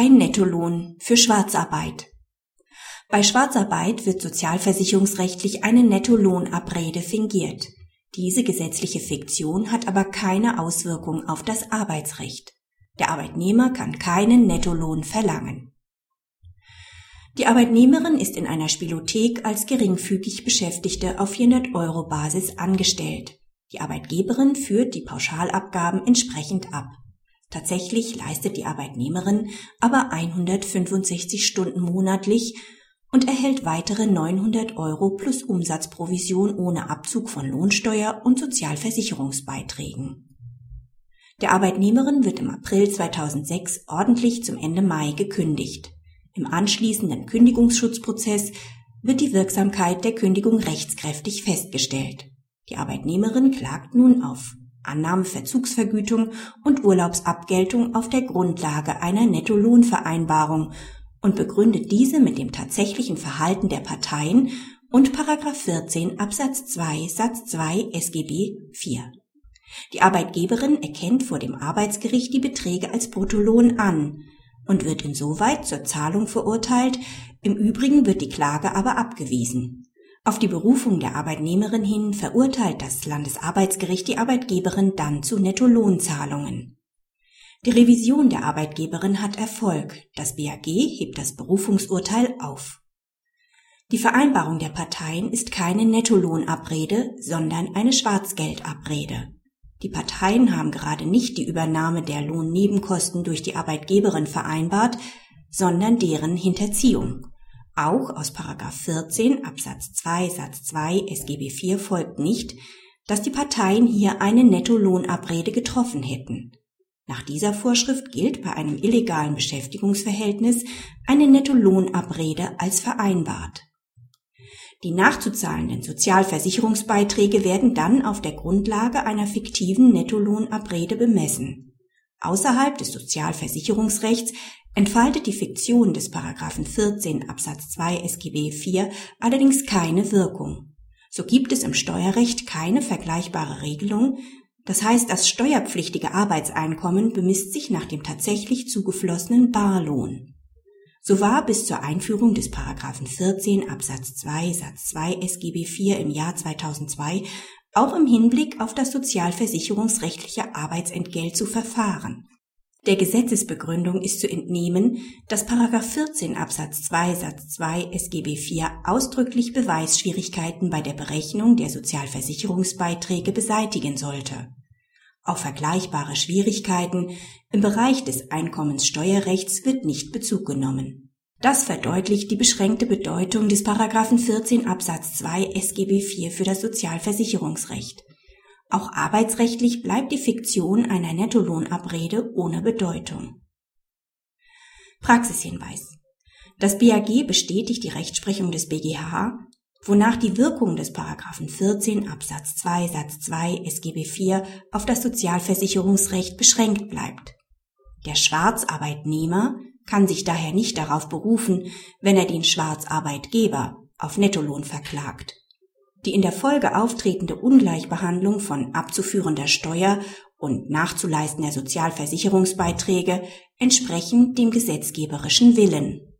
kein Nettolohn für Schwarzarbeit. Bei Schwarzarbeit wird sozialversicherungsrechtlich eine Nettolohnabrede fingiert. Diese gesetzliche Fiktion hat aber keine Auswirkung auf das Arbeitsrecht. Der Arbeitnehmer kann keinen Nettolohn verlangen. Die Arbeitnehmerin ist in einer Spielothek als geringfügig Beschäftigte auf 400 Euro Basis angestellt. Die Arbeitgeberin führt die Pauschalabgaben entsprechend ab. Tatsächlich leistet die Arbeitnehmerin aber 165 Stunden monatlich und erhält weitere 900 Euro plus Umsatzprovision ohne Abzug von Lohnsteuer und Sozialversicherungsbeiträgen. Der Arbeitnehmerin wird im April 2006 ordentlich zum Ende Mai gekündigt. Im anschließenden Kündigungsschutzprozess wird die Wirksamkeit der Kündigung rechtskräftig festgestellt. Die Arbeitnehmerin klagt nun auf Annahmeverzugsvergütung und Urlaubsabgeltung auf der Grundlage einer Nettolohnvereinbarung und begründet diese mit dem tatsächlichen Verhalten der Parteien und 14 Absatz 2 Satz 2 SGB 4. Die Arbeitgeberin erkennt vor dem Arbeitsgericht die Beträge als Bruttolohn an und wird insoweit zur Zahlung verurteilt, im Übrigen wird die Klage aber abgewiesen. Auf die Berufung der Arbeitnehmerin hin verurteilt das Landesarbeitsgericht die Arbeitgeberin dann zu Nettolohnzahlungen. Die Revision der Arbeitgeberin hat Erfolg. Das BAG hebt das Berufungsurteil auf. Die Vereinbarung der Parteien ist keine Nettolohnabrede, sondern eine Schwarzgeldabrede. Die Parteien haben gerade nicht die Übernahme der Lohnnebenkosten durch die Arbeitgeberin vereinbart, sondern deren Hinterziehung. Auch aus 14 Absatz 2 Satz 2 SGB 4 folgt nicht, dass die Parteien hier eine Nettolohnabrede getroffen hätten. Nach dieser Vorschrift gilt bei einem illegalen Beschäftigungsverhältnis eine Nettolohnabrede als vereinbart. Die nachzuzahlenden Sozialversicherungsbeiträge werden dann auf der Grundlage einer fiktiven Nettolohnabrede bemessen. Außerhalb des Sozialversicherungsrechts entfaltet die Fiktion des Paragraphen 14 Absatz 2 SGB 4 allerdings keine Wirkung. So gibt es im Steuerrecht keine vergleichbare Regelung, das heißt, das steuerpflichtige Arbeitseinkommen bemisst sich nach dem tatsächlich zugeflossenen Barlohn. So war bis zur Einführung des Paragraphen 14 Absatz 2 Satz 2 SGB 4 im Jahr 2002 auch im Hinblick auf das sozialversicherungsrechtliche Arbeitsentgelt zu verfahren. Der Gesetzesbegründung ist zu entnehmen, dass Paragraph 14 Absatz 2 Satz 2 SGB 4 ausdrücklich Beweisschwierigkeiten bei der Berechnung der Sozialversicherungsbeiträge beseitigen sollte. Auf vergleichbare Schwierigkeiten im Bereich des Einkommenssteuerrechts wird nicht Bezug genommen. Das verdeutlicht die beschränkte Bedeutung des Paragraphen 14 Absatz 2 SGB 4 für das Sozialversicherungsrecht. Auch arbeitsrechtlich bleibt die Fiktion einer Nettolohnabrede ohne Bedeutung. Praxishinweis. Das BAG bestätigt die Rechtsprechung des BGH wonach die Wirkung des Paragraphen 14 Absatz 2 Satz 2 SGB 4 auf das Sozialversicherungsrecht beschränkt bleibt. Der Schwarzarbeitnehmer kann sich daher nicht darauf berufen, wenn er den Schwarzarbeitgeber auf Nettolohn verklagt. Die in der Folge auftretende Ungleichbehandlung von abzuführender Steuer und nachzuleistender Sozialversicherungsbeiträge entsprechen dem gesetzgeberischen Willen.